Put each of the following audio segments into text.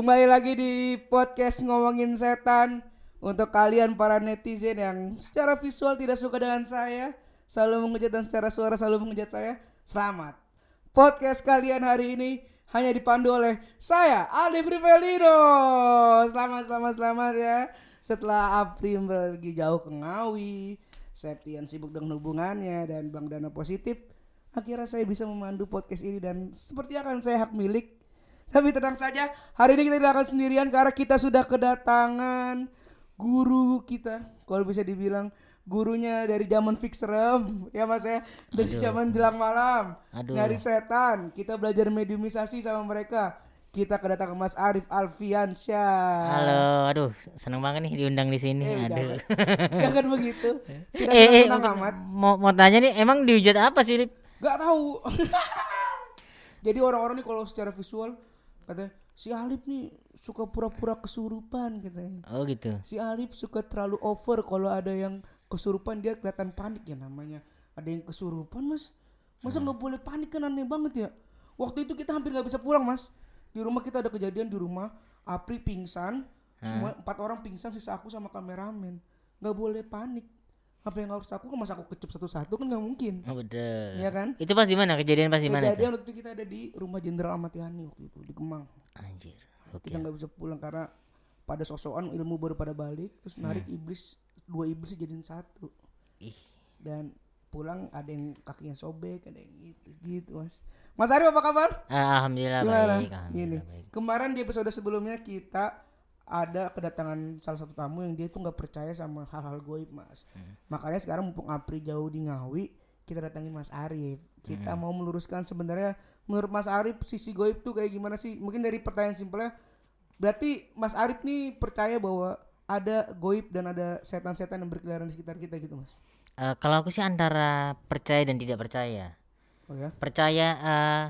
Kembali lagi di podcast ngomongin setan untuk kalian para netizen yang secara visual tidak suka dengan saya, selalu mengejat dan secara suara selalu mengejat saya. Selamat. Podcast kalian hari ini hanya dipandu oleh saya Alif Rivelino. Selamat selamat selamat ya. Setelah Apri pergi jauh ke Ngawi, Septian sibuk dengan hubungannya dan Bang Dana positif, akhirnya saya bisa memandu podcast ini dan seperti akan saya hak milik tapi tenang saja, hari ini kita tidak akan sendirian karena kita sudah kedatangan guru kita. Kalau bisa dibilang gurunya dari zaman fixerem, ya Mas ya, dari Aduh. zaman jelang malam, Aduh. nyari setan. Kita belajar mediumisasi sama mereka. Kita kedatangan Mas Arif Alfiansyah. Halo, aduh seneng banget nih diundang di sini. Eh, aduh. jangan. Begitu. Tidak eh, eh, senang amat. mau mau tanya nih, emang dihujat apa sih? Lip? Gak tahu. Jadi orang-orang nih kalau secara visual katanya si Alif nih suka pura-pura kesurupan katanya. Oh gitu. Si Alif suka terlalu over kalau ada yang kesurupan dia kelihatan panik ya namanya. Ada yang kesurupan mas, masa nggak boleh panik kan aneh banget ya. Waktu itu kita hampir nggak bisa pulang mas. Di rumah kita ada kejadian di rumah, Apri pingsan, semua empat orang pingsan sisa aku sama kameramen. Nggak boleh panik. Apa yang harus aku kan masa aku kecup satu-satu kan nggak mungkin. Oh betul. Iya kan? Itu pas di mana? Kejadian pas di mana? Kejadian waktu itu kita ada di rumah Jenderal Ahmad Yani waktu itu di Kemang. Anjir. Oke. Kita nggak bisa pulang karena pada sosokan ilmu baru pada balik terus narik iblis dua iblis jadiin satu Ih. dan pulang ada yang kakinya sobek ada yang gitu gitu mas Mas Arif apa kabar Ah, Alhamdulillah gimana baik. Gini Alhamdulillah baik. kemarin di episode sebelumnya kita ada kedatangan salah satu tamu yang dia tuh nggak percaya sama hal-hal goib mas Hmm. makanya sekarang mumpung Apri jauh di Ngawi kita datangin Mas Arif kita Hmm. mau meluruskan sebenarnya menurut Mas Arif sisi goib tuh kayak gimana sih mungkin dari pertanyaan simpelnya berarti Mas Arif nih percaya bahwa ada goib dan ada setan-setan yang berkeliaran di sekitar kita gitu mas Eh, kalau aku sih antara percaya dan tidak percaya. oh ya Percaya eh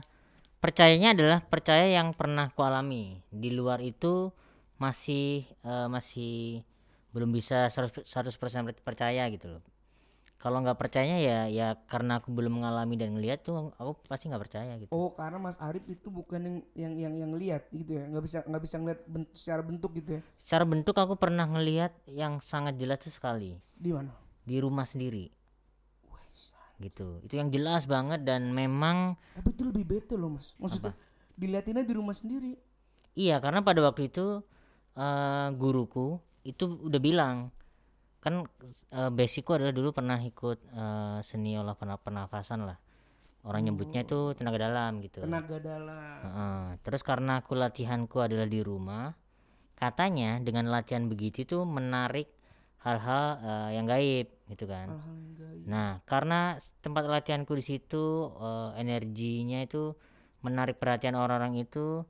percayanya adalah percaya yang pernah ku alami. Di luar itu masih eh, masih belum bisa 100%, 100% percaya gitu loh. Kalau nggak percaya ya ya karena aku belum mengalami dan ngelihat tuh aku pasti nggak percaya gitu. oh karena Mas Arif itu bukan yang yang yang, yang lihat gitu ya nggak bisa nggak bisa ngeliat bentuk, secara bentuk gitu ya Secara bentuk aku pernah ngelihat yang sangat jelas tuh sekali di mana di rumah sendiri. Gitu. Itu yang jelas banget dan memang tapi itu lebih bete loh mas maksudnya dilihatinnya di rumah sendiri Iya, karena pada waktu itu eh guruku itu udah bilang kan eh, basicku adalah dulu pernah ikut eh, seni olah perna- pernafasan lah. Orang nyebutnya itu tenaga dalam gitu. tenaga dalam Heeh. Terus karena aku latihanku adalah di rumah, katanya dengan latihan begitu itu menarik hal-hal eh, yang gaib gitu kan. hal-hal yang gaib Nah, karena tempat latihanku di situ eh, energinya itu menarik perhatian orang-orang itu,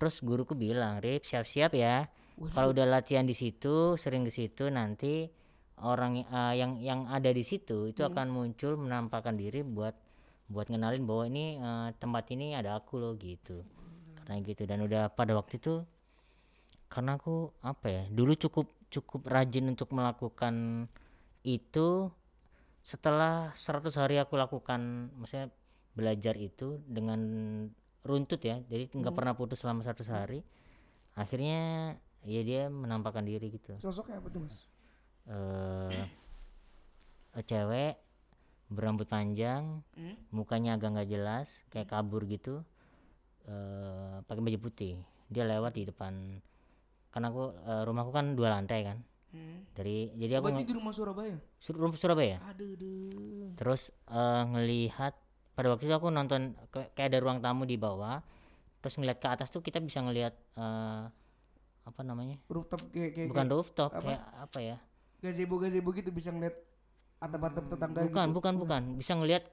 terus guruku bilang, "Rip, siap-siap ya. Kalau udah latihan di situ, sering ke situ nanti orang eh, yang yang ada di situ itu akan muncul menampakkan diri buat buat ngenalin bahwa ini eh, tempat ini ada aku loh gitu." Karena gitu. Dan udah pada waktu itu karena aku apa ya dulu cukup cukup rajin untuk melakukan itu setelah 100 hari aku lakukan maksudnya belajar itu dengan runtut ya. Jadi nggak pernah putus selama 100 hari. Akhirnya ya dia menampakkan diri gitu. Sosoknya apa tuh mas? Eh eh, cewek berambut panjang Hmm? mukanya agak nggak jelas kayak kabur gitu eh pakai baju putih. Dia lewat di depan karena aku eh, rumahku kan dua lantai kan. Hmm. dari jadi aku berarti di rumah Surabaya? Sur- rumah Surabaya. Aduh. Duh. terus eh, ngelihat pada waktu itu aku nonton kayak ada ruang tamu di bawah. Terus ngeliat ke atas tuh kita bisa ngelihat eh, apa namanya? Rooftop kayak kayak, bukan kayak rooftop apa? kayak apa ya? Gazebo gazebo gitu bisa ngeliat atap-atap tetangga bukan gitu? bukan bukan. bisa ngeliat-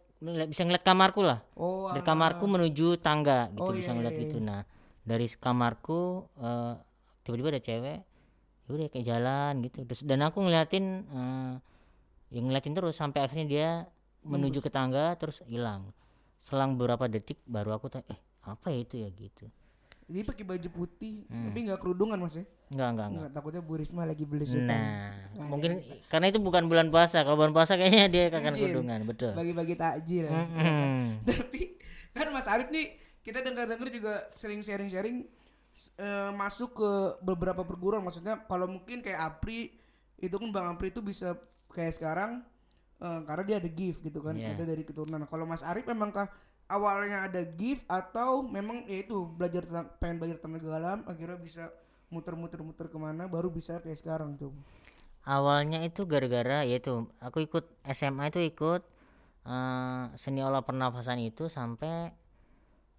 bisa ngeliat kamarku lah. Oh dari alah. kamarku menuju tangga gitu Oh, bisa iya, ngeliat iya, gitu. nah dari kamarku eh, tiba-tiba ada cewek ya udah kayak jalan gitu. Terus dan aku ngeliatin eh, yang ngeliatin terus sampai akhirnya dia menuju ke tangga terus hilang. Selang beberapa detik baru aku tanya eh apa ya itu ya? gitu Jadi pakai baju putih, Hmm. tapi nggak kerudungan mas ya? enggak enggak enggak Nggak, takutnya Bu Risma lagi beli sultan. nah Ada. mungkin karena itu bukan bulan puasa kalau bulan puasa kayaknya dia akan kerudungan betul Bagi-bagi takjil. ya kan? Mm-mm. Tapi kan Mas Arif nih kita dengar-dengar juga sering sharing-sharing eh, masuk ke beberapa perguruan maksudnya kalau mungkin kayak Apri itu kan Bang Apri itu bisa kayak sekarang eh, karena dia ada gift gitu kan Iya. ada dari keturunan kalau Mas Arif memangkah awalnya ada gift atau memang ya itu belajar tentang pengen belajar tenaga dalam akhirnya bisa muter-muter-muter ke mana baru bisa kayak sekarang tuh awalnya itu gara-gara yaitu aku ikut SMA itu ikut eh, seni olah pernafasan itu sampai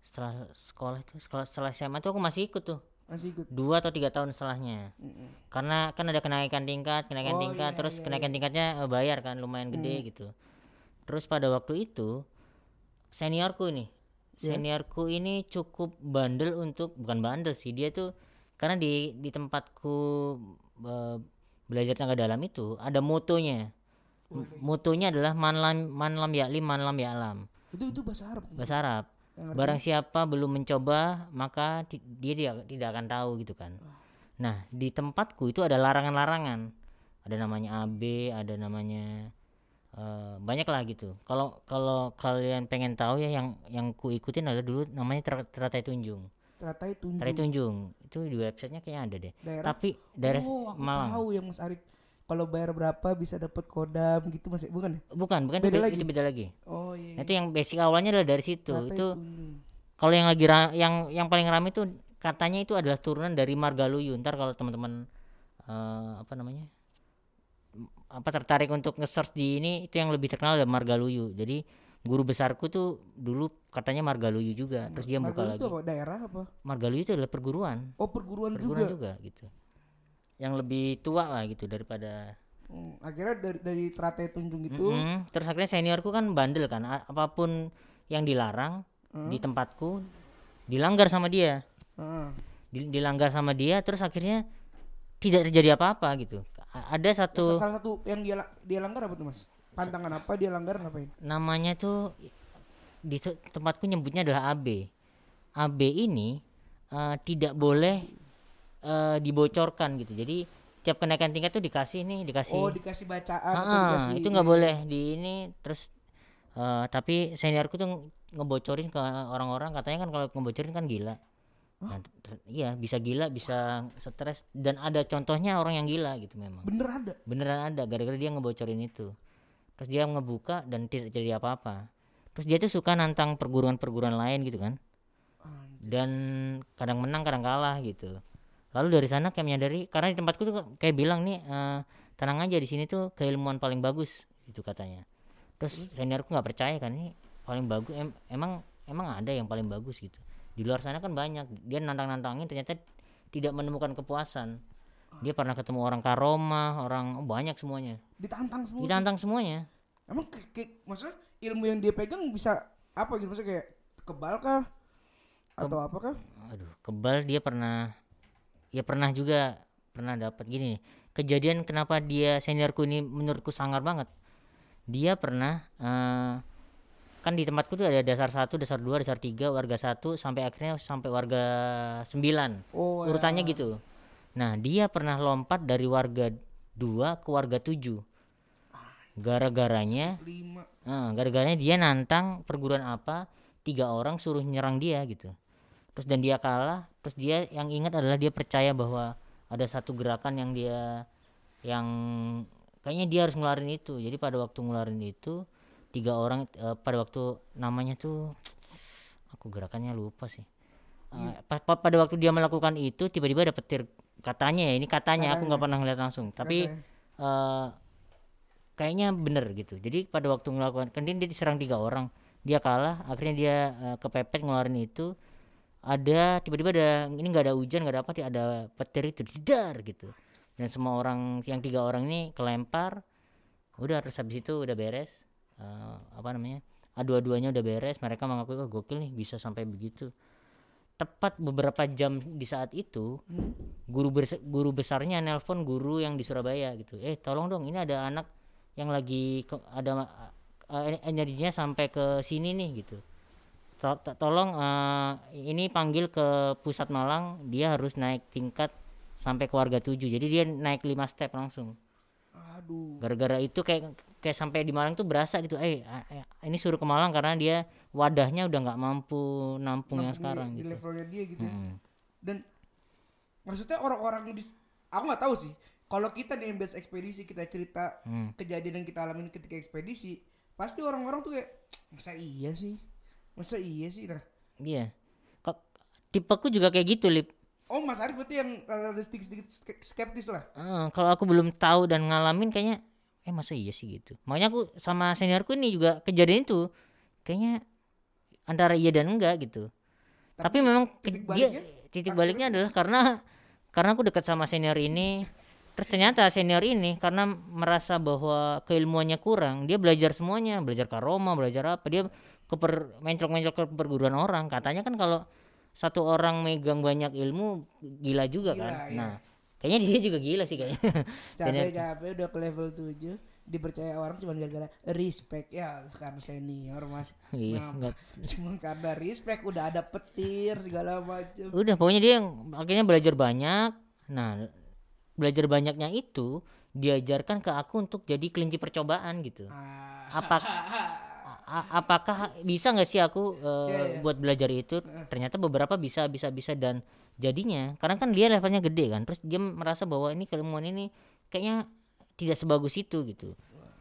setelah sekolah itu sekolah setelah SMA itu aku masih ikut tuh. Masih ikut? Dua atau tiga tahun setelahnya. Mm-mm. karena kan ada kenaikan tingkat kenaikan Oh, tingkat iya, terus iya, kenaikan tingkatnya eh, bayar kan lumayan gede Hmm. gitu. Terus pada waktu itu seniorku nih Ya. seniorku ini cukup bandel untuk bukan bandel sih dia tuh karena di di tempatku eh, belajar tenaga dalam itu ada motonya M- motonya adalah manlam manlam yaklim manlam yaklam. Itu itu bahasa Arab bahasa Arab. Barang siapa belum mencoba maka ti- dia tidak, tidak akan tahu gitu kan. Nah di tempatku itu ada larangan-larangan. Ada namanya AB ada namanya eh, banyak lah gitu. Kalau kalau kalian pengen tahu ya yang yang ku ikutin adalah dulu namanya Ter- Teratai Tunjung. Teratai tunjuk Teratai Tunjung. Itu di websitenya kayaknya ada deh. Daerah tapi daerah oh aku Malang. tahu ya Mas Arif kalau bayar berapa bisa dapat kodam gitu masih bukan ya? Bukan bukan. Beda itu, lagi? itu beda lagi. Oh iya Nah, itu yang basic awalnya adalah dari situ. Teratai itu Tunjung. kalau yang lagi yang yang paling ramai itu katanya itu adalah turunan dari Margaluyu ntar kalau teman-teman eh, apa namanya apa tertarik untuk nge-search di ini itu yang lebih terkenal adalah Margaluyu. Jadi guru besarku tuh dulu katanya Margaluyu juga terus dia buka Margaluyu lagi. itu apa? Daerah apa? Margaluyu itu adalah perguruan. Oh perguruan, perguruan juga, juga. gitu. Yang lebih tua lah gitu daripada Hmm, akhirnya dari dari teratai tunjung itu? Mm-mm. terus akhirnya seniorku kan bandel kan A- apa pun yang dilarang Hmm. di tempatku dilanggar sama dia. Di- dilanggar sama dia terus akhirnya tidak terjadi apa-apa gitu ada satu salah satu yang dia dia langgar apa tuh mas? Pantangan apa dia langgar ngapain? Namanya tuh di tempatku nyebutnya adalah AB AB ini eh, tidak boleh eh, dibocorkan gitu. Jadi tiap kenaikan tingkat tuh dikasih nih dikasih oh dikasih bacaan atau Ah, dikasih itu nggak boleh di ini terus eh, tapi seniorku tuh ngebocorin ke orang-orang. Katanya kan kalau ngebocorin kan gila Nah, iya bisa gila bisa stres. Dan ada contohnya orang yang gila gitu memang. Bener ada. Beneran ada gara-gara dia ngebocorin itu. Terus dia ngebuka dan tidak jadi apa-apa. Terus dia tuh suka nantang perguruan-perguruan lain gitu kan. Dan kadang menang kadang kalah gitu. Lalu dari sana kayak menyadari karena di tempatku tuh kayak bilang nih eh, tenang aja di sini tuh keilmuan paling bagus itu katanya. Terus seniorku nggak percaya kan ini paling bagus em- emang emang ada yang paling bagus gitu di luar sana kan banyak. Dia nantang nantangin ternyata tidak menemukan kepuasan. Dia pernah ketemu orang karomah orang oh, banyak semuanya. Ditantang semua ditantang semuanya. Emang ke, ke- maksudnya ilmu yang dia pegang bisa apa gitu? Maksudnya kayak kebal kah? Atau apa kah? Aduh kebal dia pernah ya pernah juga pernah dapat gini kejadian kenapa dia seniorku ini menurutku sangar banget. Dia pernah eh, kan di tempatku tuh ada dasar satu dasar dua dasar tiga warga satu sampai akhirnya sampai warga sembilan. Oh ya. urutannya gitu. Nah dia pernah lompat dari warga dua ke warga tujuh. Gara-garanya Eh, gara-garanya dia nantang perguruan apa tiga orang suruh nyerang dia gitu. Terus dan dia kalah terus dia yang ingat adalah dia percaya bahwa ada satu gerakan yang dia yang kayaknya dia harus ngeluarin itu. Jadi pada waktu ngeluarin itu tiga orang eh, pada waktu namanya tuh aku gerakannya lupa sih. Eh, pa- pa- pada waktu dia melakukan itu tiba-tiba ada petir katanya ya ini katanya aku nggak pernah ngeliat langsung. Tapi Katanya. eh kayaknya bener gitu. Jadi pada waktu melakukan kan dia diserang tiga orang. Dia kalah akhirnya dia eh, kepepet ngeluarin itu. Ada tiba-tiba ada ini nggak ada hujan nggak ada apa ada petir itu jedar gitu. Dan semua orang yang tiga orang ini kelempar. Udah terus habis itu udah beres Eh, apa namanya adu-aduanya udah beres mereka mengakui oh gokil nih bisa sampai begitu. Tepat beberapa jam di saat itu Hmm. guru bers- guru besarnya nelpon guru yang di Surabaya gitu. Eh tolong dong ini ada anak yang lagi ke- ada eh, energinya sampai ke sini nih gitu. To- to- tolong eh, ini panggil ke pusat Malang dia harus naik tingkat sampai ke warga 7 jadi dia naik 5 step langsung. Aduh. Gara-gara itu kayak kayak sampai di Malang tuh berasa gitu eh ini suruh ke Malang karena dia wadahnya udah nggak mampu nampung yang di- sekarang di gitu levelnya dia gitu ya. Mm. dan maksudnya orang-orang di aku nggak tahu sih kalau kita yang biasa ekspedisi kita cerita Hmm. kejadian yang kita alamin ketika ekspedisi pasti orang-orang tuh kayak masa iya sih masa iya sih nah Iya. Kok tipeku juga kayak gitu, Lip. oh Mas Arif berarti yang rada sedikit-sedikit ske- skeptis lah Eh, kalau aku belum tahu dan ngalamin kayaknya eh masa iya sih gitu. Makanya aku sama seniorku ini juga kejadian itu. Kayaknya antara iya dan enggak gitu. Tapi, memang ke- titik dia baliknya? titik baliknya adalah karena karena aku dekat sama senior ini. Terus ternyata senior ini karena merasa bahwa keilmuannya kurang dia belajar semuanya. Belajar karoma belajar apa. Dia keper menclok-menclok ke perguruan orang. Katanya kan kalau satu orang megang banyak ilmu gila juga Gila, kan? iya. nah kayaknya dia juga gila sih kayaknya. Capek-capek udah ke level 7 dipercaya orang cuma gara-gara respect. Ya karena senior mas. Iya, cuma karena respect udah ada petir segala macam udah pokoknya dia yang akhirnya belajar banyak. Nah belajar banyaknya itu diajarkan ke aku untuk jadi kelinci percobaan gitu. Ah, apa apakah bisa nggak sih aku eh, Iya, iya. buat belajar itu? Ternyata beberapa bisa bisa bisa dan jadinya karena kan dia levelnya gede kan terus dia merasa bahwa ini keilmuan ini kayaknya tidak sebagus itu gitu.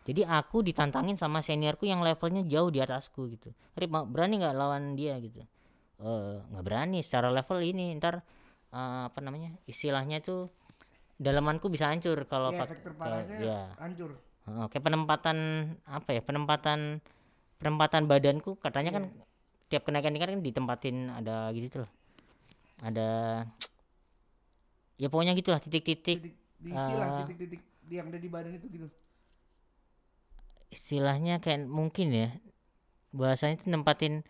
Jadi aku ditantangin sama seniorku yang levelnya jauh di atasku gitu. Rip berani nggak lawan dia gitu? Eh, nggak berani secara level ini ntar eh, apa namanya istilahnya tuh dalamanku bisa hancur kalau ya pak- efek kayak- terparahnya ya. hancur. Kayak penempatan apa ya penempatan penempatan badanku katanya kan tiap kenaikan tingkat kan ditempatin ada gitu tuh. Ada ya pokoknya gitulah titik-titik titik diisi lah Ah. titik-titik yang ada di badan itu gitu. Istilahnya kayak mungkin ya bahasanya itu nempatin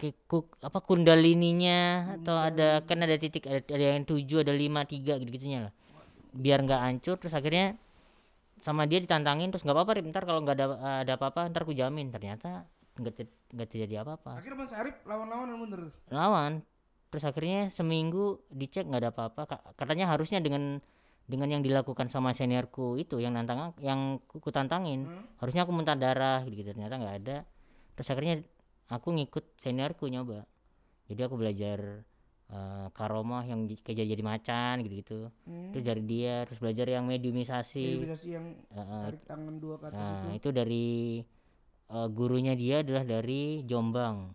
kayak kuk- apa kundalininya atau ada kan ada titik ada, ada yang tujuh ada lima tiga gitu gitunya lah. Biar nggak hancur terus akhirnya sama dia ditantangin terus nggak apa-apa Rip, ntar kalau nggak ada ada apa-apa ntar ku jamin. Ternyata nggak ter- nggak terjadi apa-apa. Akhirnya Mas Arif lawan-lawan yang bener? Lawan. Terus akhirnya seminggu dicek nggak ada apa-apa. Ka- katanya harusnya dengan dengan yang dilakukan sama seniorku itu yang nantang yang ku, ku tantangin Hmm. harusnya aku muntah darah gitu, ternyata nggak ada. Terus akhirnya aku ngikut seniorku nyoba. Jadi aku belajar eh, karomah yang di- kayak jadi, macan gitu gitu Hmm. itu dari dia terus belajar yang mediumisasi Mediumisasi yang eh, tarik tangan dua ke atas Nah, itu itu dari eh, gurunya dia adalah dari Jombang.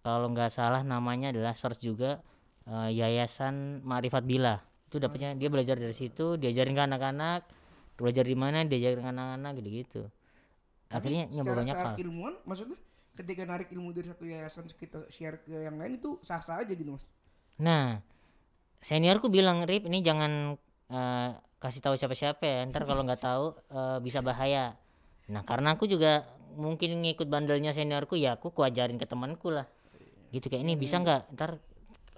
Kalau nggak salah namanya adalah search juga eh, Yayasan Marifat Bila. Itu dapatnya dia belajar dari situ, diajarin ke anak-anak, belajar di mana, diajarin ke anak-anak gitu-gitu. Akhirnya nyoba banyak hal. ilmuwan maksudnya ketika narik ilmu dari satu yayasan kita share ke yang lain itu sah-sah aja gitu mas Nah, seniorku bilang, "Rip, ini jangan eh, kasih tahu siapa-siapa ya. Ntar kalau nggak tahu eh, bisa bahaya." Nah, karena aku juga mungkin ngikut bandelnya seniorku, ya aku kuajarin ke temanku lah. Gitu kayak ini bisa nggak? Ntar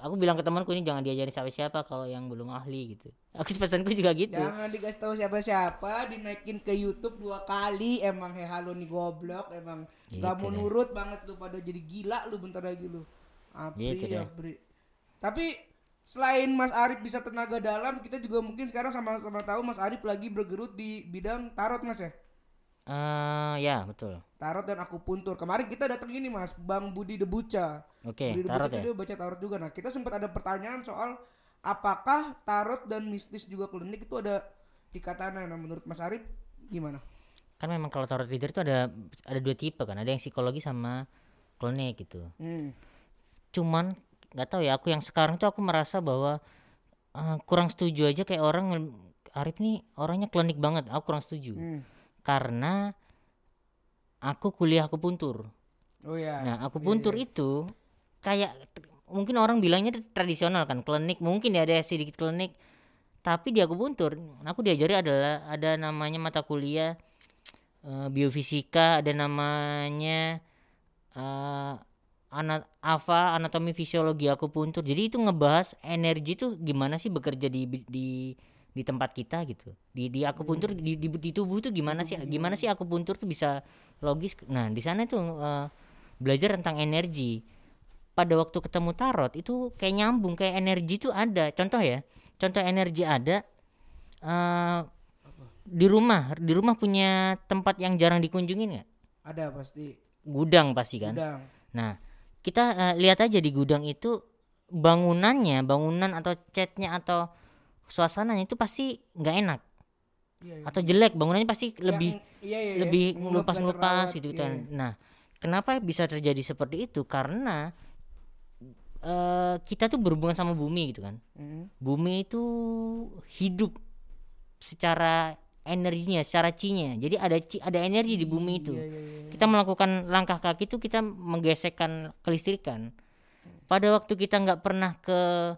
aku bilang ke temanku ini jangan diajarin siapa-siapa kalau yang belum ahli gitu. Aku pesanku juga gitu. jangan dikasih tahu siapa-siapa dinaikin ke YouTube dua kali emang he halo nih goblok emang Gitu gak mau nurut banget lu pada jadi gila lu bentar lagi lu Apri Gitu. Apri tapi selain Mas Arif bisa tenaga dalam kita juga mungkin sekarang sama-sama tahu Mas Arif lagi bergerut di bidang tarot Mas ya Eh, ya betul. tarot dan akupuntur kemarin kita datang ini Mas Bang Budi Debuca Oke, Budi tarot Debuca ya. dia baca tarot juga nah kita sempat ada pertanyaan soal apakah tarot dan mistis juga klinik itu ada ikatannya nah menurut Mas Arif gimana Kan memang kalau tarot reader itu ada ada dua tipe kan, ada yang psikologi sama klinik gitu. hmm. cuman nggak tahu ya aku yang sekarang tuh aku merasa bahwa eh, kurang setuju aja kayak orang Arif nih orangnya klinik banget aku kurang setuju. Hmm. karena aku kuliah aku puntur. Oh ya nah aku puntur itu kayak mungkin orang bilangnya tradisional kan klinik mungkin ya ada sedikit klinik. Tapi di aku puntur aku diajari adalah ada namanya mata kuliah eh, biofisika ada namanya eh ana apa anatomi fisiologi aku puntur jadi itu ngebahas energi tuh gimana sih bekerja di di di tempat kita gitu. Di di aku puntur di, di, di tubuh tuh gimana sih gimana sih aku puntur tuh bisa logis. Nah di sana tuh eh, belajar tentang energi. Pada waktu ketemu tarot itu kayak nyambung kayak energi tuh ada. Contoh ya contoh energi ada eh di rumah. Di rumah punya tempat yang jarang dikunjungin nggak? Ada pasti. Gudang pasti kan? Udang Nah, kita eh, lihat aja di gudang itu bangunannya bangunan atau catnya atau suasananya itu pasti nggak enak Iya, iya. atau jelek bangunannya pasti Yang- lebih iya, iya, iya. lebih ngelupas-ngelupas gitu kan. iya. Nah, kenapa bisa terjadi seperti itu? Karena eh kita tuh berhubungan sama bumi gitu kan. Hmm. Bumi itu hidup secara energinya, secara cinya. Jadi ada ci- ada energi di bumi itu. Iya, iya, iya. Kita melakukan langkah kaki itu kita menggesekkan kelistrikan. Pada waktu kita nggak pernah ke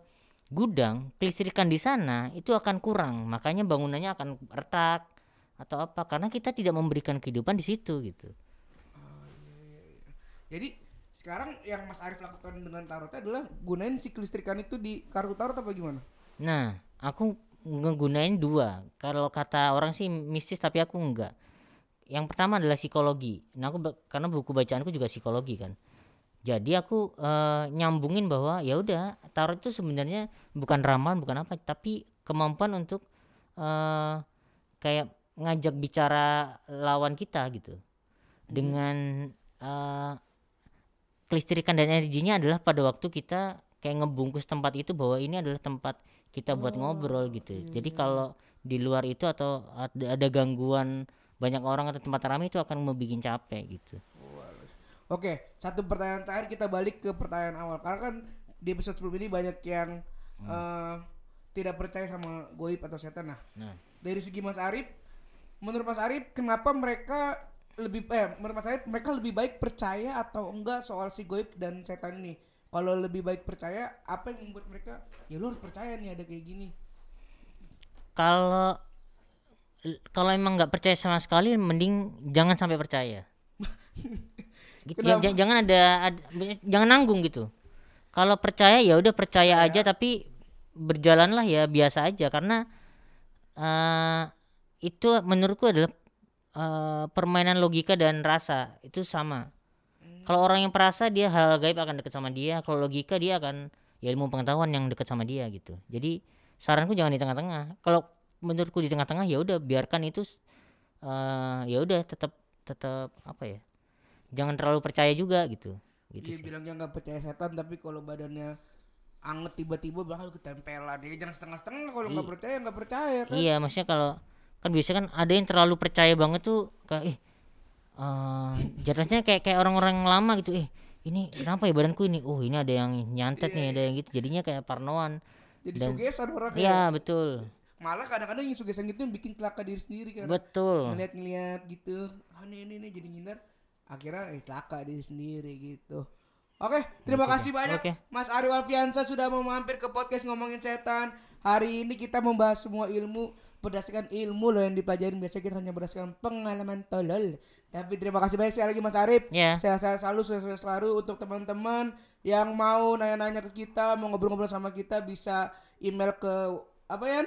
gudang, kelistrikan di sana itu akan kurang. Makanya bangunannya akan retak atau apa karena kita tidak memberikan kehidupan di situ gitu. Jadi sekarang yang Mas Arif lakukan dengan tarotnya adalah gunain si kelistrikan itu di kartu tarot apa gimana? Nah, aku ngegunain dua. Kalau kata orang sih mistis tapi aku enggak. Yang pertama adalah psikologi. Nah, aku karena buku bacaanku juga psikologi kan. Jadi aku eh, nyambungin bahwa ya udah tarot itu sebenarnya bukan ramalan, bukan apa, tapi kemampuan untuk eh kayak ngajak bicara lawan kita gitu. Dengan eh kelistrikan dan energinya adalah pada waktu kita kayak ngebungkus tempat itu bahwa ini adalah tempat kita buat ngobrol gitu. Jadi kalau di luar itu atau ada, ada gangguan banyak orang atau tempat ramai itu akan membuat capek gitu. Oke, satu pertanyaan terakhir kita balik ke pertanyaan awal karena kan di episode sebelum ini banyak yang eh, tidak percaya sama goib atau setan. Nah, Nah, dari segi Mas Arif, menurut Mas Arif kenapa mereka lebih eh menurut Mas Arif mereka lebih baik percaya atau enggak soal si goib dan setan ini? Kalau lebih baik percaya, apa yang membuat mereka ya lu harus percaya nih ada kayak gini? kalau kalau emang nggak percaya sama sekali mending jangan sampai percaya. Gitu, ya, jangan ada, ada- jangan nanggung gitu. Kalau percaya ya udah percaya aja tapi berjalanlah ya biasa aja karena eh itu menurutku adalah eh, permainan logika dan rasa itu sama. Kalau orang yang perasa dia hal gaib akan dekat sama dia, kalau logika dia akan ya ilmu pengetahuan yang dekat sama dia gitu. Jadi saranku jangan di tengah-tengah. Kalau menurutku di tengah-tengah ya udah biarkan itu eh ya udah tetap tetap apa ya? Jangan terlalu percaya juga gitu. Gitu Dia sih. bilangnya nggak percaya setan tapi kalau badannya anget tiba-tiba bakal ketempelan. Dia jangan setengah-setengah kalau nggak percaya nggak percaya kan. Iya, maksudnya kalau kan biasanya kan ada yang terlalu percaya banget tuh kayak eh eh, jatuhnya kayak kayak orang-orang lama gitu eh ini kenapa ya badanku ini oh ini ada yang nyantet nih ada yang gitu jadinya kayak parnoan Jadi Dan- sugesan orang iya betul Malah kadang-kadang yang sugesan gitu yang bikin celaka diri sendiri kan. betul Ngeliat-ngeliat gitu. Ah ini ini, ini jadi ngindar. Akhirnya eh celaka diri sendiri gitu. Oke, terima kasih banyak Oke. Mas Ari Alfiansa sudah mau mampir ke podcast ngomongin setan. Hari ini kita membahas semua ilmu berdasarkan ilmu loh yang dipelajarin biasanya kita hanya berdasarkan pengalaman tolol. Tapi terima kasih banyak sekali lagi Mas Arif. ya Sehat-sehat selalu, sehat-sehat selalu untuk teman-teman yang mau nanya-nanya ke kita, mau ngobrol-ngobrol sama kita bisa email ke apa ya?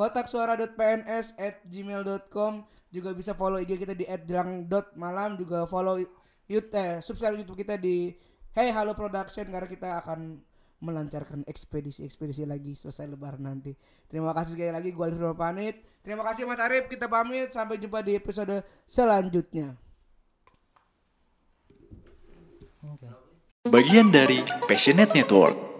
kotak suara.pns at gmail.com juga bisa follow IG kita di @jelang.malam juga follow YouTube eh, subscribe YouTube kita di Hey Halo Production karena kita akan melancarkan ekspedisi-ekspedisi lagi selesai lebaran nanti. Terima kasih sekali lagi gue Alif pamit. Terima kasih Mas Arif, kita pamit sampai jumpa di episode selanjutnya. Bagian dari Passionate Network.